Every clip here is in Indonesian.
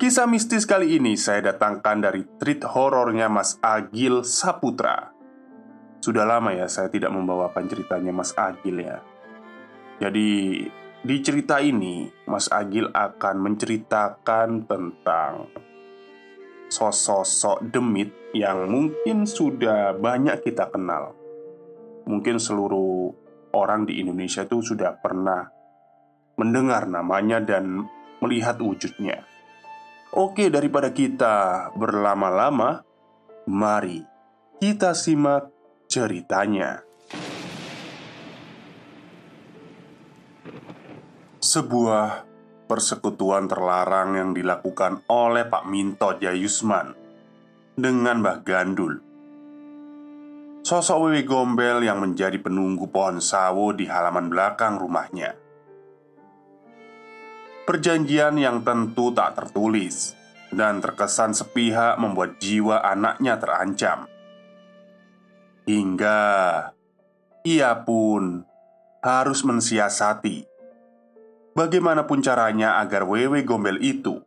Kisah mistis kali ini saya datangkan dari treat horornya Mas Agil Saputra. Sudah lama ya saya tidak membawakan ceritanya Mas Agil ya. Jadi di cerita ini Mas Agil akan menceritakan tentang sosok demit yang mungkin sudah banyak kita kenal. Mungkin seluruh orang di Indonesia itu sudah pernah mendengar namanya dan melihat wujudnya. Oke, daripada kita berlama-lama, mari kita simak ceritanya. Sebuah persekutuan terlarang yang dilakukan oleh Pak Minto Jayusman dengan Mbah Gandul. Sosok Wewe Gombel yang menjadi penunggu pohon sawo di halaman belakang rumahnya. Perjanjian yang tentu tak tertulis dan terkesan sepihak membuat jiwa anaknya terancam. Hingga ia pun harus mensiasati bagaimanapun caranya agar Wewe Gombel itu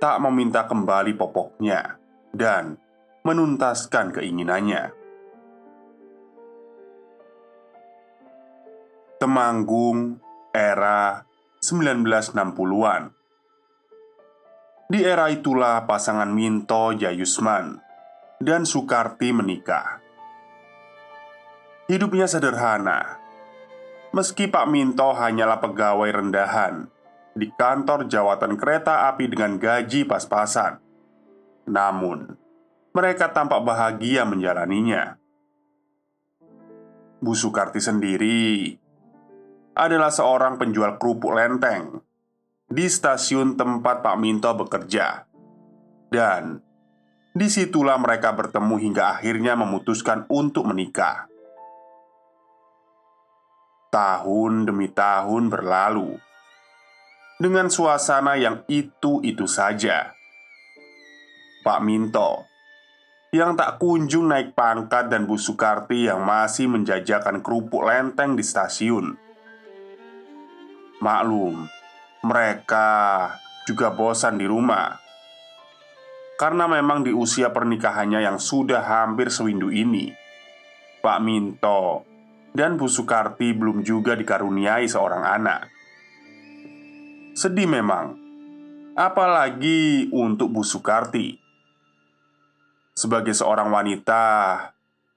tak meminta kembali popoknya dan menuntaskan keinginannya. Temanggung era 1960-an Di era itulah pasangan Minto Jayusman dan Sukarti menikah. Hidupnya sederhana. Meski Pak Minto hanyalah pegawai rendahan Di kantor jawatan kereta api dengan gaji pas-pasan. Namun, mereka tampak bahagia menjalaninya. Bu Sukarti sendiri adalah seorang penjual kerupuk lenteng di stasiun tempat Pak Minto bekerja, dan di situlah mereka bertemu hingga akhirnya memutuskan untuk menikah. Tahun demi tahun berlalu dengan suasana yang itu-itu saja. Pak Minto yang tak kunjung naik pangkat dan Bu Sukarti yang masih menjajakan kerupuk lenteng di stasiun Maklum, mereka juga bosan di rumah karena memang di usia pernikahannya yang sudah hampir sewindu ini, Pak Minto dan Bu Sukarti belum juga dikaruniai seorang anak. Sedih memang, apalagi untuk Bu Sukarti. Sebagai seorang wanita,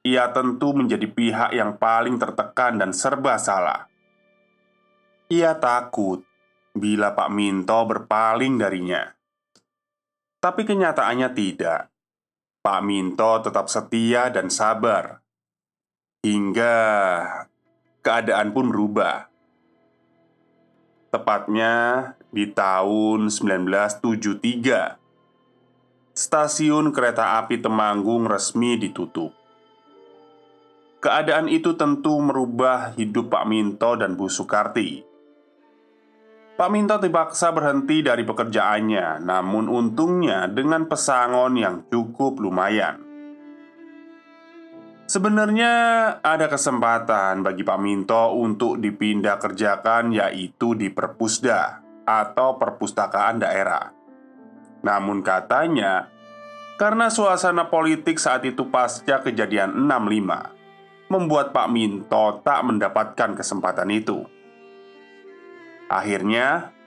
ia tentu menjadi pihak yang paling tertekan dan serba salah. Ia takut bila Pak Minto berpaling darinya. Tapi kenyataannya tidak. Pak Minto tetap setia dan sabar hingga keadaan pun berubah. Tepatnya di tahun 1973, stasiun kereta api Temanggung resmi ditutup. Keadaan itu tentu merubah hidup Pak Minto dan Bu Sukarti Pak Minto dipaksa berhenti dari pekerjaannya, namun untungnya dengan pesangon yang cukup lumayan. Sebenarnya ada kesempatan bagi Pak Minto untuk dipindah kerjakan yaitu di Perpusda atau Perpustakaan Daerah. Namun katanya, karena suasana politik saat itu pasca kejadian 65 membuat Pak Minto tak mendapatkan kesempatan itu. Akhirnya,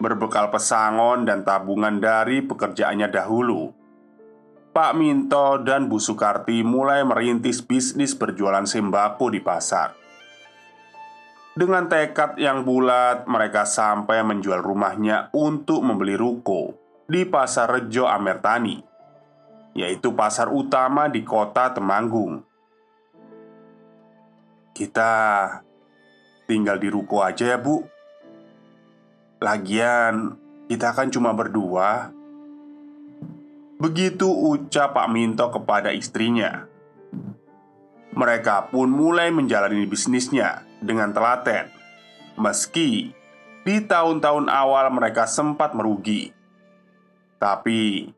Berbekal pesangon dan tabungan dari pekerjaannya dahulu, Pak Minto dan Bu Sukarti mulai merintis bisnis berjualan sembako di pasar. Dengan tekad yang bulat, mereka sampai menjual rumahnya untuk membeli ruko di Pasar Rejo Amertani, yaitu pasar utama di kota Temanggung. Kita tinggal di ruko aja ya, Bu Lagian, kita kan cuma berdua. Begitu ucap Pak Minto kepada istrinya. Mereka pun mulai menjalani bisnisnya dengan telaten, meski di tahun-tahun awal mereka sempat merugi. Tapi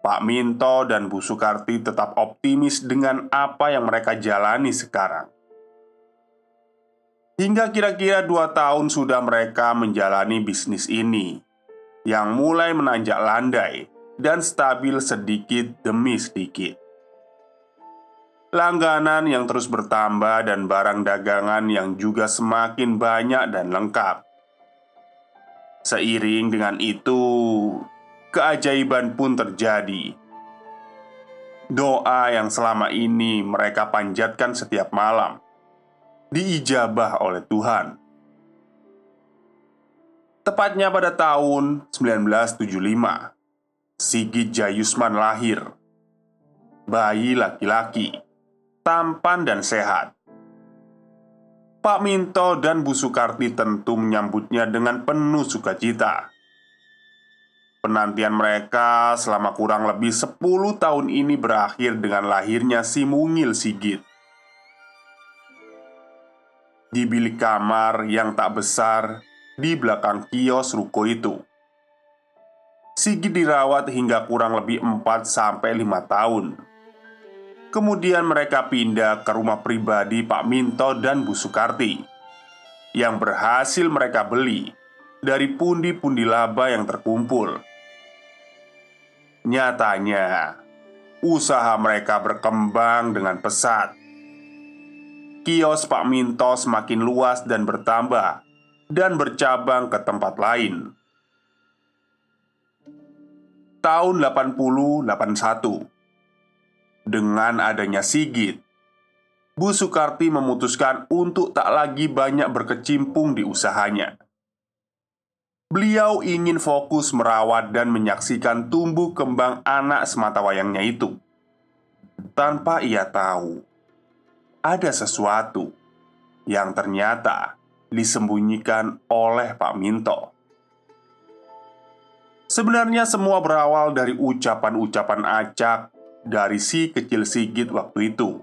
Pak Minto dan Bu Sukarti tetap optimis dengan apa yang mereka jalani sekarang. Hingga kira-kira dua tahun sudah mereka menjalani bisnis ini Yang mulai menanjak landai dan stabil sedikit demi sedikit. Langganan yang terus bertambah dan barang dagangan yang juga semakin banyak dan lengkap. Seiring dengan itu, keajaiban pun terjadi. Doa yang selama ini mereka panjatkan setiap malam diijabah oleh Tuhan. Tepatnya pada tahun 1975, Sigit Jayusman lahir. Bayi laki-laki, tampan dan sehat. Pak Minto dan Bu Sukarti tentu menyambutnya dengan penuh sukacita. Penantian mereka selama kurang lebih 10 tahun ini berakhir dengan lahirnya si mungil Sigit di bilik kamar yang tak besar di belakang kios ruko itu. Sigit dirawat hingga kurang lebih 4-5 tahun. Kemudian mereka pindah ke rumah pribadi Pak Minto dan Bu Sukarti Yang berhasil mereka beli dari pundi-pundi laba yang terkumpul. Nyatanya, usaha mereka berkembang dengan pesat kios Pak Minto semakin luas dan bertambah dan bercabang ke tempat lain. Tahun 80-81 Dengan adanya Sigit Bu Sukarti memutuskan untuk tak lagi banyak berkecimpung di usahanya Beliau ingin fokus merawat dan menyaksikan tumbuh kembang anak semata wayangnya itu Tanpa ia tahu ada sesuatu yang ternyata disembunyikan oleh Pak Minto. Sebenarnya semua berawal dari ucapan-ucapan acak dari si kecil Sigit waktu itu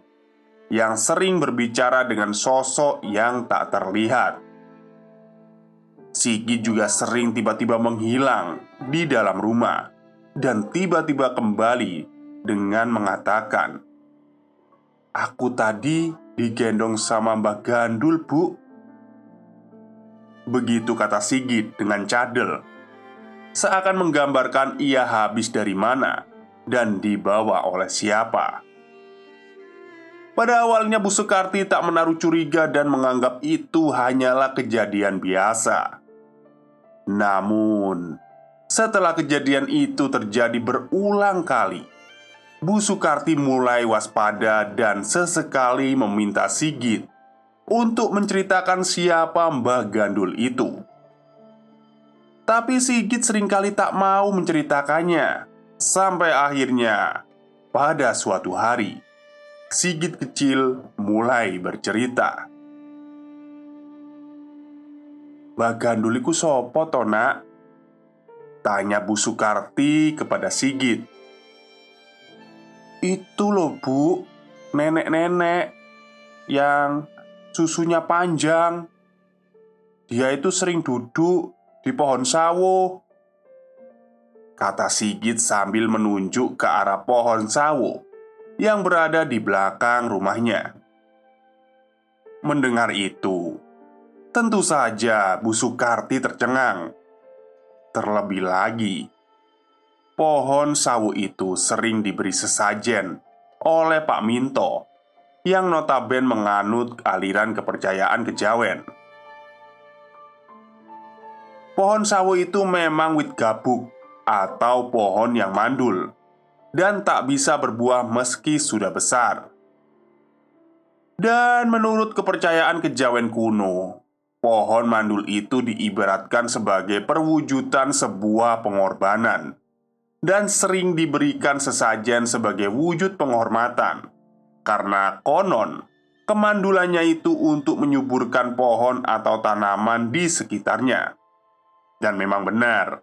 yang sering berbicara dengan sosok yang tak terlihat. Sigit juga sering tiba-tiba menghilang di dalam rumah dan tiba-tiba kembali dengan mengatakan, Aku tadi digendong sama Mbak Gandul, Bu. Begitu kata Sigit dengan cadel, seakan menggambarkan ia habis dari mana dan dibawa oleh siapa. Pada awalnya Bu Sukarti tak menaruh curiga dan menganggap itu hanyalah kejadian biasa. Namun, setelah kejadian itu terjadi berulang kali, Bu Sukarti mulai waspada dan sesekali meminta Sigit untuk menceritakan siapa Mbah Gandul itu. Tapi Sigit sering kali tak mau menceritakannya Sampai akhirnya pada suatu hari Sigit kecil mulai bercerita Mbah Gandul iku sopo to nak? Tanya Bu Sukarti kepada Sigit itu loh bu. Nenek-nenek Yang susunya panjang. Dia itu sering duduk di pohon sawo Kata Sigit sambil menunjuk ke arah pohon sawo Yang berada di belakang rumahnya. Mendengar itu Tentu saja Bu Sukarti tercengang. Terlebih lagi Pohon sawu itu sering diberi sesajen oleh Pak Minto yang notaben menganut aliran kepercayaan kejawen. pohon sawo itu memang wit gabuk atau pohon yang mandul dan tak bisa berbuah meski sudah besar. Dan menurut kepercayaan kejawen kuno, pohon mandul itu diibaratkan sebagai perwujudan sebuah pengorbanan dan sering diberikan sesajen sebagai wujud penghormatan karena konon kemandulannya itu untuk menyuburkan pohon atau tanaman di sekitarnya. Dan memang benar,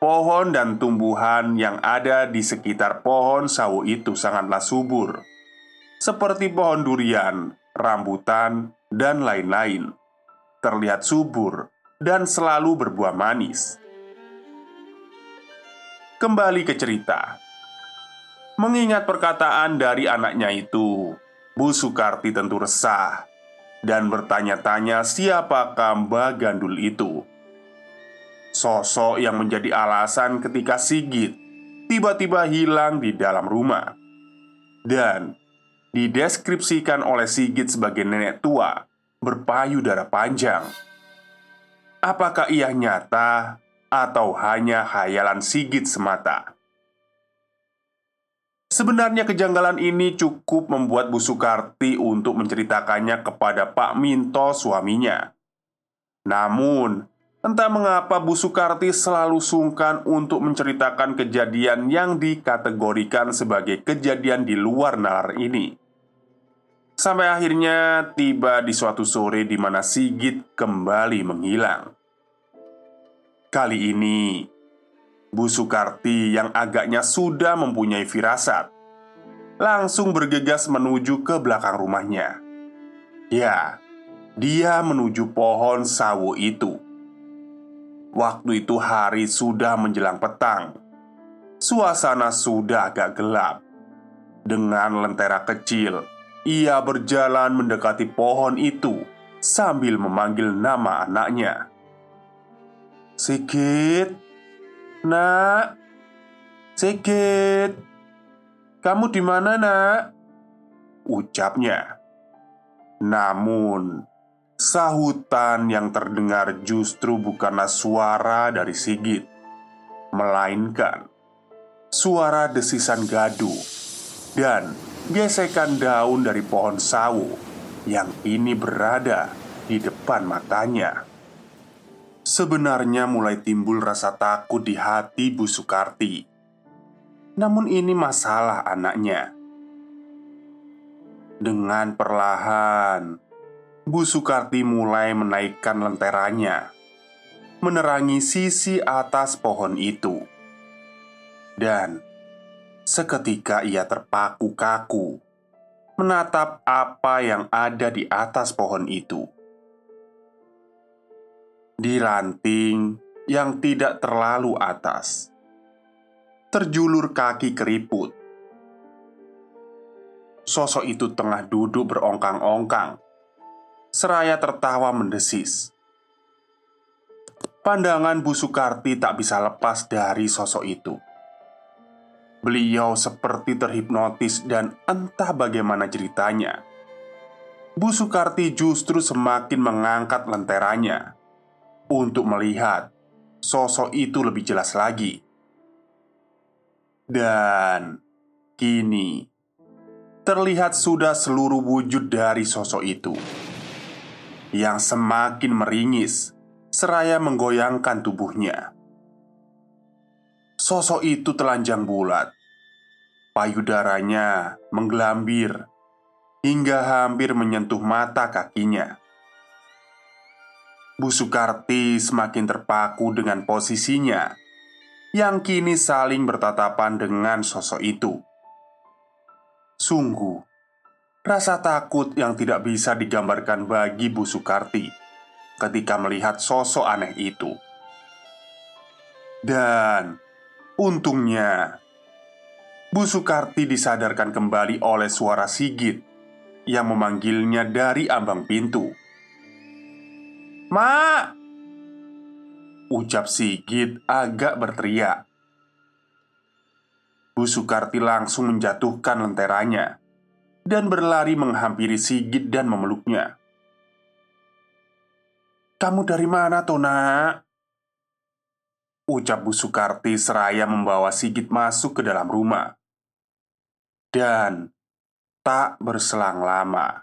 pohon dan tumbuhan yang ada di sekitar pohon sawo itu sangatlah subur seperti pohon durian, rambutan, dan lain-lain, terlihat subur dan selalu berbuah manis. Kembali ke cerita, mengingat perkataan dari anaknya itu, Bu Sukarti tentu resah dan bertanya-tanya siapakah Mbak Gandul itu. Sosok yang menjadi alasan ketika Sigit tiba-tiba hilang di dalam rumah. Dan dideskripsikan oleh Sigit sebagai nenek tua berpayudara panjang. Apakah ia nyata atau hanya hayalan Sigit semata? Sebenarnya kejanggalan ini cukup membuat Bu Sukarti untuk menceritakannya kepada Pak Minto suaminya. Namun, entah mengapa Bu Sukarti selalu sungkan untuk menceritakan kejadian yang dikategorikan sebagai kejadian di luar nalar ini. Sampai akhirnya tiba di suatu sore di mana Sigit kembali menghilang. Kali ini, Bu Sukarti yang agaknya sudah mempunyai firasat langsung bergegas menuju ke belakang rumahnya. Ya, dia menuju pohon sawo itu. Waktu itu hari sudah menjelang petang. Suasana sudah agak gelap. Dengan lentera kecil ia berjalan mendekati pohon itu sambil memanggil nama anaknya. Sigit, nak, Sigit, kamu di mana, nak? Ucapnya. Namun, sahutan yang terdengar justru bukanlah suara dari Sigit, melainkan suara desisan gaduh dan gesekan daun dari pohon sawo yang ini berada di depan matanya. Sebenarnya mulai timbul rasa takut di hati Bu Sukarti. Namun ini masalah anaknya. Dengan perlahan, Bu Sukarti mulai menaikkan lenteranya, menerangi sisi atas pohon itu, dan Seketika ia terpaku kaku menatap apa yang ada di atas pohon itu. Di ranting yang tidak terlalu atas, terjulur kaki keriput. Sosok itu tengah duduk berongkang-ongkang, seraya tertawa mendesis. Pandangan Bu Sukarti tak bisa lepas dari sosok itu. Beliau seperti terhipnotis dan entah bagaimana ceritanya. Bu Sukarti justru semakin mengangkat lenteranya untuk melihat sosok itu lebih jelas lagi. Dan kini terlihat sudah seluruh wujud dari sosok itu yang semakin meringis seraya menggoyangkan tubuhnya. Sosok itu telanjang bulat Payudaranya menggelambir Hingga hampir menyentuh mata kakinya Bu Sukarti semakin terpaku dengan posisinya Yang kini saling bertatapan dengan sosok itu Sungguh Rasa takut yang tidak bisa digambarkan bagi Bu Sukarti Ketika melihat sosok aneh itu Dan Untungnya, Bu Sukarti disadarkan kembali oleh suara Sigit yang memanggilnya dari ambang pintu. "Ma!" ucap Sigit agak berteriak. Bu Sukarti langsung menjatuhkan lenteranya dan berlari menghampiri Sigit dan memeluknya. "Kamu dari mana, Tona?" Ucap Bu Sukarti seraya membawa Sigit masuk ke dalam rumah Dan tak berselang lama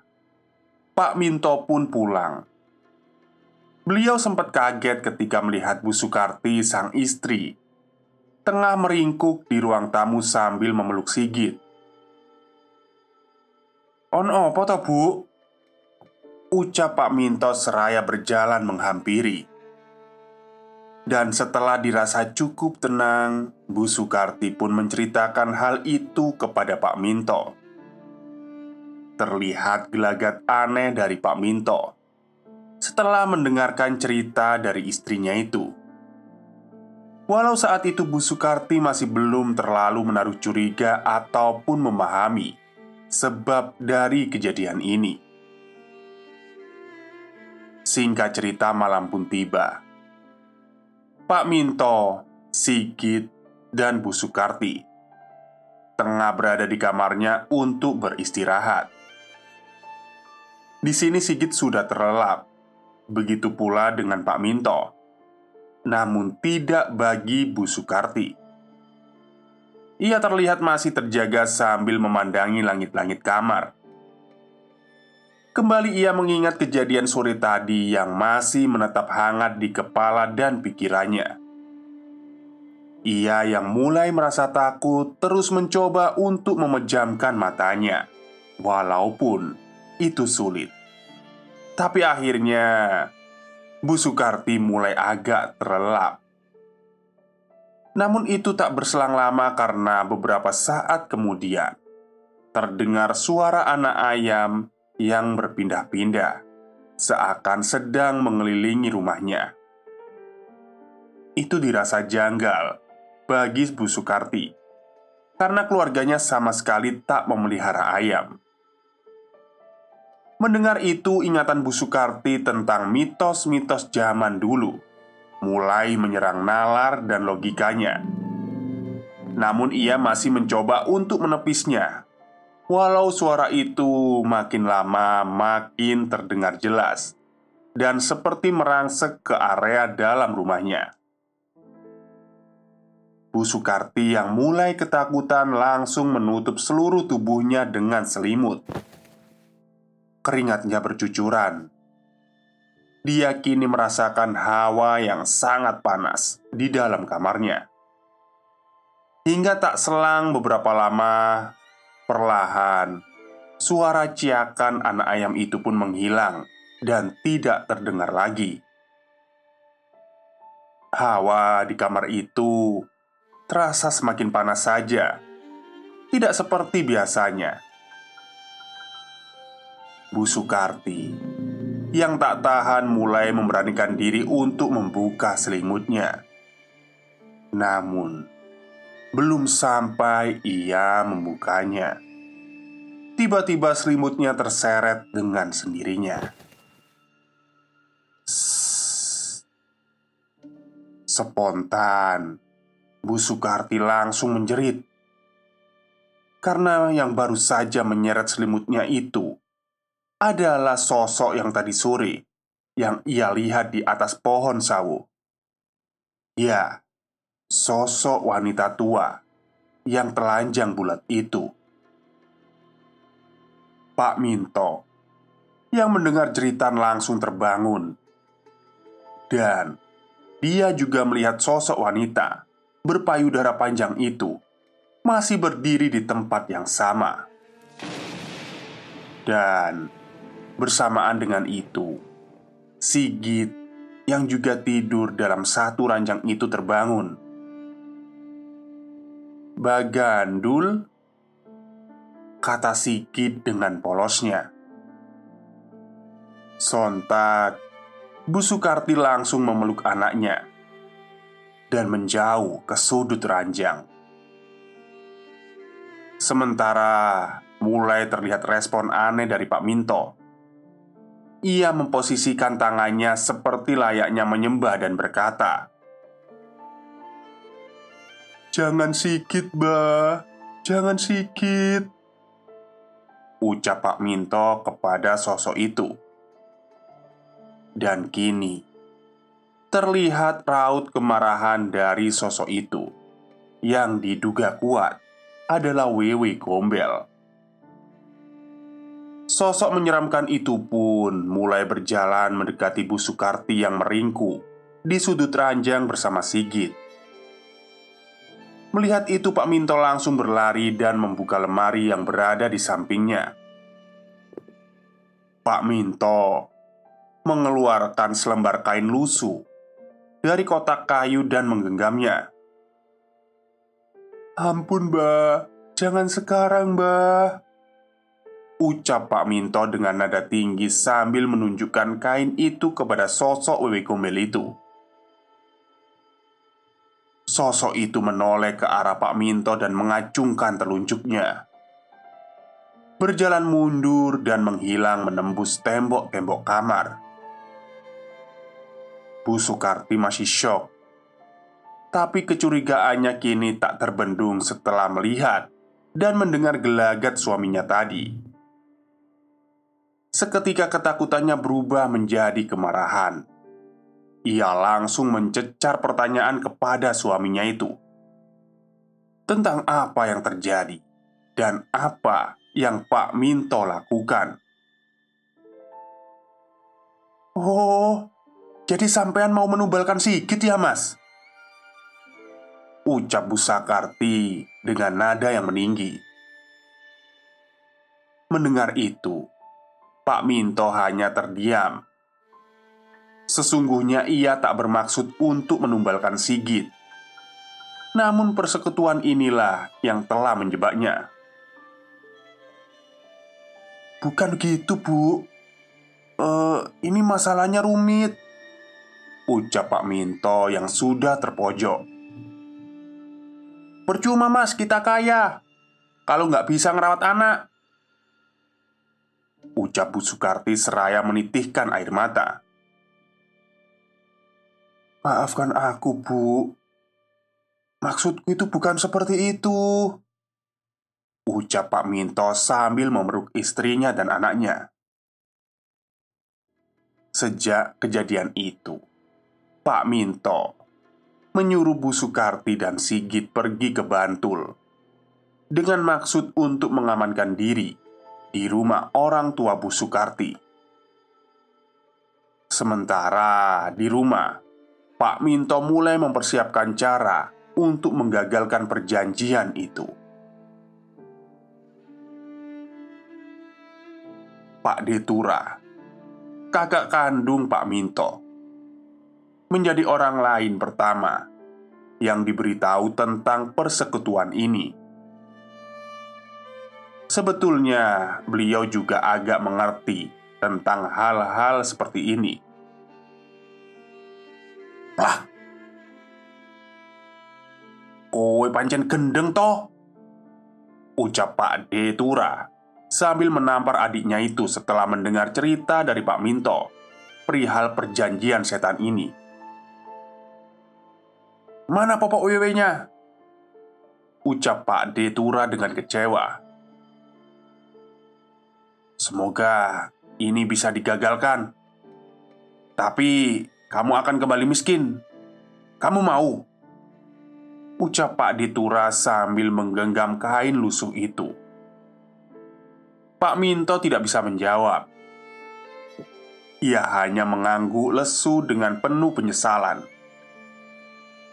Pak Minto pun pulang Beliau sempat kaget ketika melihat Bu Sukarti sang istri Tengah meringkuk di ruang tamu sambil memeluk Sigit. On opo to bu? Ucap Pak Minto seraya berjalan menghampiri. Dan setelah dirasa cukup tenang Bu Sukarti pun menceritakan hal itu kepada Pak Minto. Terlihat gelagat aneh dari Pak Minto Setelah mendengarkan cerita dari istrinya itu Walau saat itu Bu Sukarti masih belum terlalu menaruh curiga ataupun memahami sebab dari kejadian ini. Singkat cerita, malam pun tiba. Pak Minto, Sigit, dan Bu Sukarti tengah berada di kamarnya untuk beristirahat. Di sini Sigit sudah terlelap, begitu pula dengan Pak Minto. Namun tidak bagi Bu Sukarti. Ia terlihat masih terjaga sambil memandangi langit-langit kamar. Kembali ia mengingat kejadian sore tadi yang masih menetap hangat di kepala dan pikirannya. Ia yang mulai merasa takut terus mencoba untuk memejamkan matanya, walaupun itu sulit. Tapi akhirnya, Bu Sukarti mulai agak terlelap. Namun itu tak berselang lama karena beberapa saat kemudian Terdengar suara anak ayam yang berpindah-pindah Seakan sedang mengelilingi rumahnya Itu dirasa janggal bagi Bu Sukarti Karena keluarganya sama sekali tak memelihara ayam Mendengar itu, ingatan Bu Sukarti tentang mitos-mitos zaman dulu mulai menyerang nalar dan logikanya. Namun, ia masih mencoba untuk menepisnya. Walau suara itu makin lama makin terdengar jelas dan seperti merangsek ke area dalam rumahnya. Bu Sukarti yang mulai ketakutan langsung menutup seluruh tubuhnya dengan selimut. Keringatnya bercucuran dia kini merasakan hawa yang sangat panas di dalam kamarnya. Hingga tak selang beberapa lama, perlahan suara ciakan anak ayam itu pun menghilang dan tidak terdengar lagi. Hawa di kamar itu terasa semakin panas saja, tidak seperti biasanya. Bu Sukarti yang tak tahan mulai memberanikan diri untuk membuka selimutnya. Namun, belum sampai ia membukanya, tiba-tiba selimutnya terseret dengan sendirinya. Spontan, Bu Sukarti langsung menjerit karena yang baru saja menyeret selimutnya itu adalah sosok yang tadi sore yang ia lihat di atas pohon sawo. Ya, sosok wanita tua yang telanjang bulat itu. Pak Minto yang mendengar jeritan langsung terbangun, dan dia juga melihat sosok wanita berpayudara panjang itu masih berdiri di tempat yang sama, dan Bersamaan dengan itu, Sigit yang juga tidur dalam satu ranjang itu terbangun. Bagandul, kata Sigit dengan polosnya. Sontak, Bu Sukarti langsung memeluk anaknya dan menjauh ke sudut ranjang. Sementara mulai terlihat respon aneh dari Pak Minto ia memposisikan tangannya seperti layaknya menyembah dan berkata, "Jangan sikit, Mbah. Jangan sikit." Ucap Pak Minto kepada sosok itu. Dan kini, terlihat raut kemarahan dari sosok itu yang diduga kuat adalah Wewe Gombel. Sosok menyeramkan itu pun mulai berjalan mendekati Bu Sukarti yang meringku di sudut ranjang bersama Sigit. Melihat itu, Pak Minto langsung berlari dan membuka lemari yang berada di sampingnya. Pak Minto mengeluarkan selembar kain lusuh dari kotak kayu dan menggenggamnya. "Ampun, Mbah, jangan sekarang, Mbah." Ucap Pak Minto dengan nada tinggi sambil menunjukkan kain itu kepada sosok Wewe Gombel itu. Sosok itu menoleh ke arah Pak Minto dan mengacungkan telunjuknya. Berjalan mundur dan menghilang menembus tembok-tembok kamar. Bu Sukarti masih shock. Tapi kecurigaannya kini tak terbendung setelah melihat dan mendengar gelagat suaminya tadi Seketika ketakutannya berubah menjadi kemarahan. Ia langsung mencecar pertanyaan kepada suaminya itu tentang apa yang terjadi dan apa yang Pak Minto lakukan. "Oh, jadi sampean mau menumbalkan Sigit ya, Mas?" ucap Bu Sakarti dengan nada yang meninggi. Mendengar itu, Pak Minto hanya terdiam. Sesungguhnya ia tak bermaksud untuk menumbalkan Sigit. Namun persekutuan inilah yang telah menjebaknya. Bukan gitu, Bu. Uh, ini masalahnya rumit. Ucap Pak Minto yang sudah terpojok. Percuma, Mas, kita kaya. Kalau nggak bisa ngerawat anak, Ucap Bu Sukarti seraya menitihkan air mata. Maafkan aku, Bu. Maksudku itu bukan seperti itu. Ucap Pak Minto sambil memeluk istrinya dan anaknya. Sejak kejadian itu Pak Minto menyuruh Bu Sukarti dan Sigit pergi ke Bantul dengan maksud untuk mengamankan diri di rumah orang tua Bu Sukarti. Sementara di rumah, Pak Minto mulai mempersiapkan cara untuk menggagalkan perjanjian itu. Pak Detura, kakak kandung Pak Minto, menjadi orang lain pertama yang diberitahu tentang persekutuan ini. Sebetulnya, beliau juga agak mengerti tentang hal-hal seperti ini. Lah, kowe pancen gendeng toh? Ucap Pak D. Tura sambil menampar adiknya itu setelah mendengar cerita dari Pak Minto perihal perjanjian setan ini. Mana popok wewe-nya? Ucap Pak D. Tura dengan kecewa Semoga ini bisa digagalkan. Tapi kamu akan kembali miskin. Kamu mau? Ucap Pak Ditura sambil menggenggam kain lusuh itu. Pak Minto tidak bisa menjawab. Ia hanya mengangguk lesu dengan penuh penyesalan.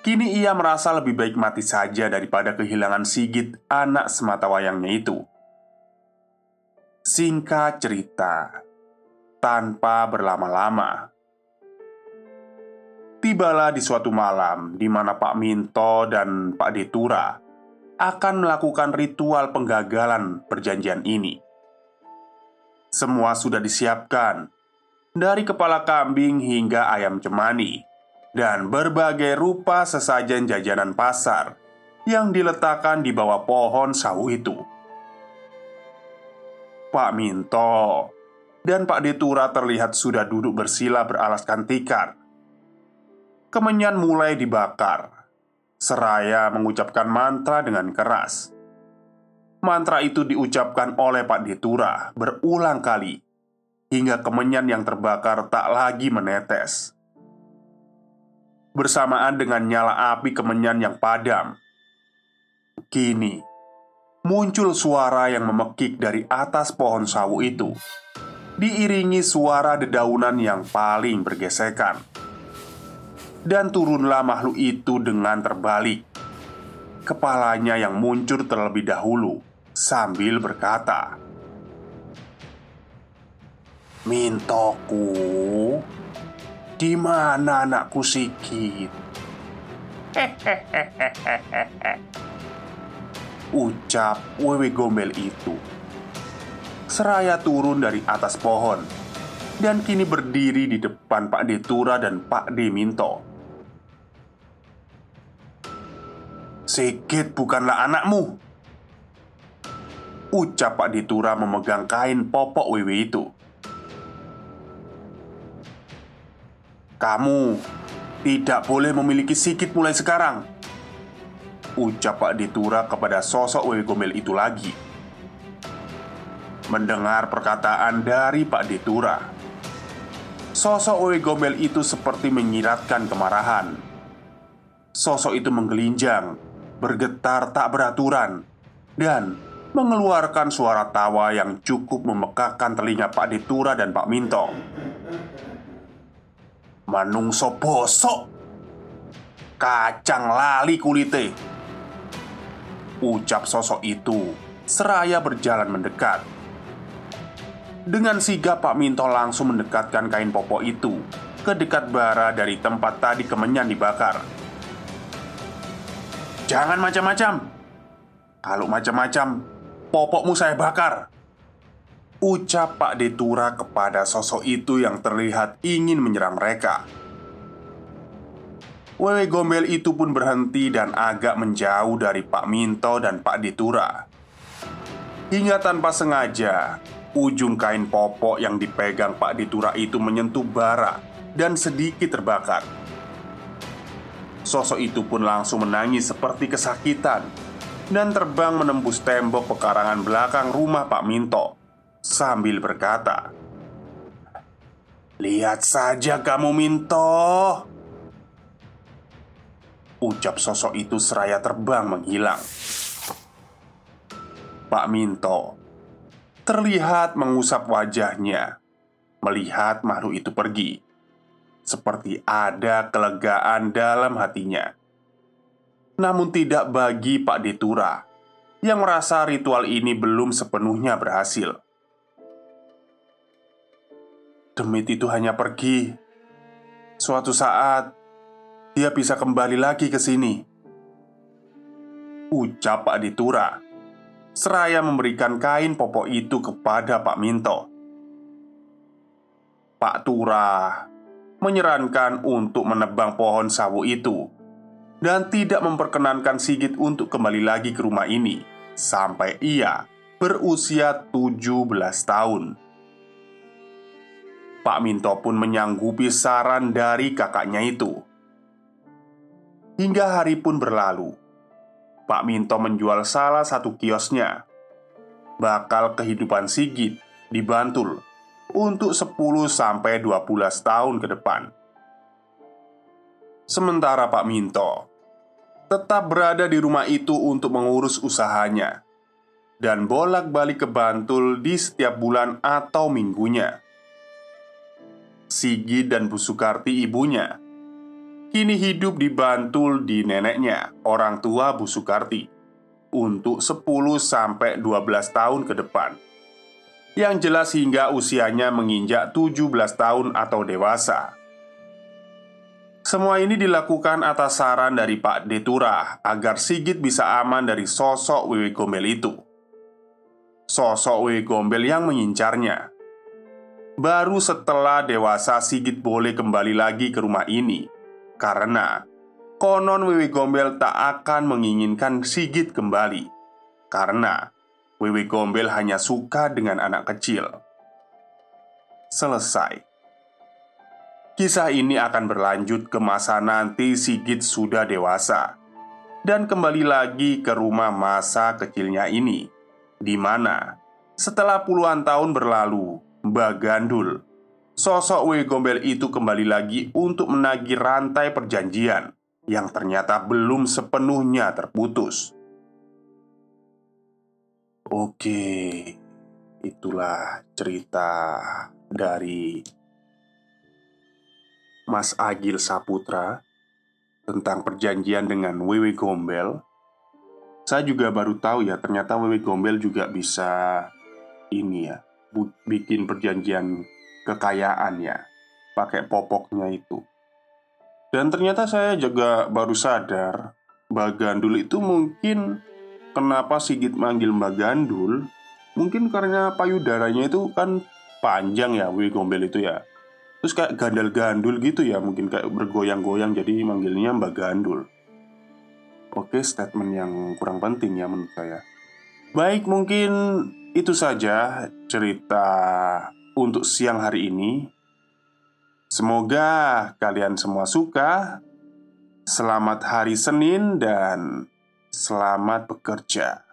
Kini ia merasa lebih baik mati saja daripada kehilangan Sigit, anak semata wayangnya itu. Singkat cerita, tanpa berlama-lama, tibalah di suatu malam di mana Pak Minto dan Pak Detura akan melakukan ritual penggagalan perjanjian ini. Semua sudah disiapkan, dari kepala kambing hingga ayam cemani, dan berbagai rupa sesajen jajanan pasar yang diletakkan di bawah pohon sawu itu. Pak Minto dan Pak Detura terlihat sudah duduk bersila beralaskan tikar. Kemenyan mulai dibakar, seraya mengucapkan mantra dengan keras. Mantra itu diucapkan oleh Pak Detura berulang kali hingga kemenyan yang terbakar tak lagi menetes. bersamaan dengan nyala api kemenyan yang padam. Kini, muncul suara yang memekik dari atas pohon sawu itu, diiringi suara dedaunan yang paling bergesekan. Dan turunlah makhluk itu dengan terbalik. Kepalanya yang muncul terlebih dahulu sambil berkata, "Mintoku, di mana anakku Sigit?" Ucap Wewe Gombel itu. Seraya turun dari atas pohon Dan kini berdiri di depan Pak Detura dan Pak Deminto. Sigit bukanlah anakmu Ucap Pak Detura memegang kain popok Wewe itu. Kamu tidak boleh memiliki Sigit mulai sekarang Ucap Pak Ditura kepada sosok Wewe Gombel itu lagi. Mendengar perkataan dari Pak Ditura Sosok Wewe Gombel itu seperti menyiratkan kemarahan. Sosok itu menggelinjang Bergetar tak beraturan Dan mengeluarkan suara tawa yang cukup memekakan telinga Pak Ditura dan Pak Minto Manungso bosok. Kacang lali kulite Ucap sosok itu. Seraya berjalan mendekat. Dengan sigap Pak Minto langsung mendekatkan kain popok itu Ke dekat bara dari tempat tadi kemenyan dibakar. Jangan macam-macam. Kalau macam-macam Popokmu saya bakar. Ucap Pak Detura kepada sosok itu yang terlihat ingin menyerang mereka Wewe Gombel itu pun berhenti dan agak menjauh dari Pak Minto dan Pak Ditura. Hingga tanpa sengaja, ujung kain popok yang dipegang Pak Ditura itu menyentuh bara dan sedikit terbakar. Sosok itu pun langsung menangis seperti kesakitan dan terbang menembus tembok pekarangan belakang rumah Pak Minto sambil berkata, "Lihat saja kamu, Minto." Ucap sosok itu seraya terbang menghilang. Pak Minto Terlihat mengusap wajahnya Melihat makhluk itu pergi. Seperti ada kelegaan dalam hatinya. Namun tidak bagi Pak Detura Yang merasa ritual ini belum sepenuhnya berhasil. Demit itu hanya pergi. Suatu saat dia bisa kembali lagi ke sini. Ucap Pak Ditura. Seraya memberikan kain popok itu kepada Pak Minto. Pak Tura Menyarankan untuk menebang pohon sawu itu Dan tidak memperkenankan Sigit untuk kembali lagi ke rumah ini Sampai ia berusia 17 tahun. Pak Minto pun menyanggupi saran dari kakaknya itu Hingga hari pun berlalu. Pak Minto menjual salah satu kiosnya. Bakal kehidupan Sigit di Bantul Untuk 10-12 tahun ke depan. Sementara Pak Minto Tetap berada di rumah itu untuk mengurus usahanya Dan bolak-balik ke Bantul di setiap bulan atau minggunya. Sigit dan Bu Sukarti ibunya kini hidup di Bantul di neneknya, orang tua Bu Sukarti, untuk 10-12 tahun ke depan. Yang jelas hingga usianya menginjak 17 tahun atau dewasa. Semua ini dilakukan atas saran dari Pak Detura agar Sigit bisa aman dari sosok Wewe Gombel itu. Sosok Wewe Gombel yang mengincarnya. Baru setelah dewasa Sigit boleh kembali lagi ke rumah ini karena konon Wiwi Gombel tak akan menginginkan Sigit kembali. Karena Wiwi Gombel hanya suka dengan anak kecil. Selesai. Kisah ini akan berlanjut ke masa nanti Sigit sudah dewasa. Dan kembali lagi ke rumah masa kecilnya ini di mana setelah puluhan tahun berlalu, Mbak Gandul sosok Wewe Gombel itu kembali lagi untuk menagih rantai perjanjian yang ternyata belum sepenuhnya terputus. Oke, itulah cerita dari Mas Agil Saputra tentang perjanjian dengan Wewe Gombel. Saya juga baru tahu ya, ternyata Wewe Gombel juga bisa ini ya, bikin perjanjian kekayaan ya, pakai popoknya itu. Dan ternyata saya juga baru sadar Mbak Gandul itu mungkin kenapa Sigit manggil Mbak Gandul Mungkin karena payudaranya itu kan panjang ya Wewe Gombel itu ya Terus kayak gandal-gandul gitu ya Mungkin kayak bergoyang-goyang jadi manggilnya Mbak Gandul Oke, statement yang kurang penting ya menurut saya. Baik, mungkin itu saja cerita untuk siang hari ini. Semoga kalian semua suka. Selamat hari Senin dan selamat bekerja.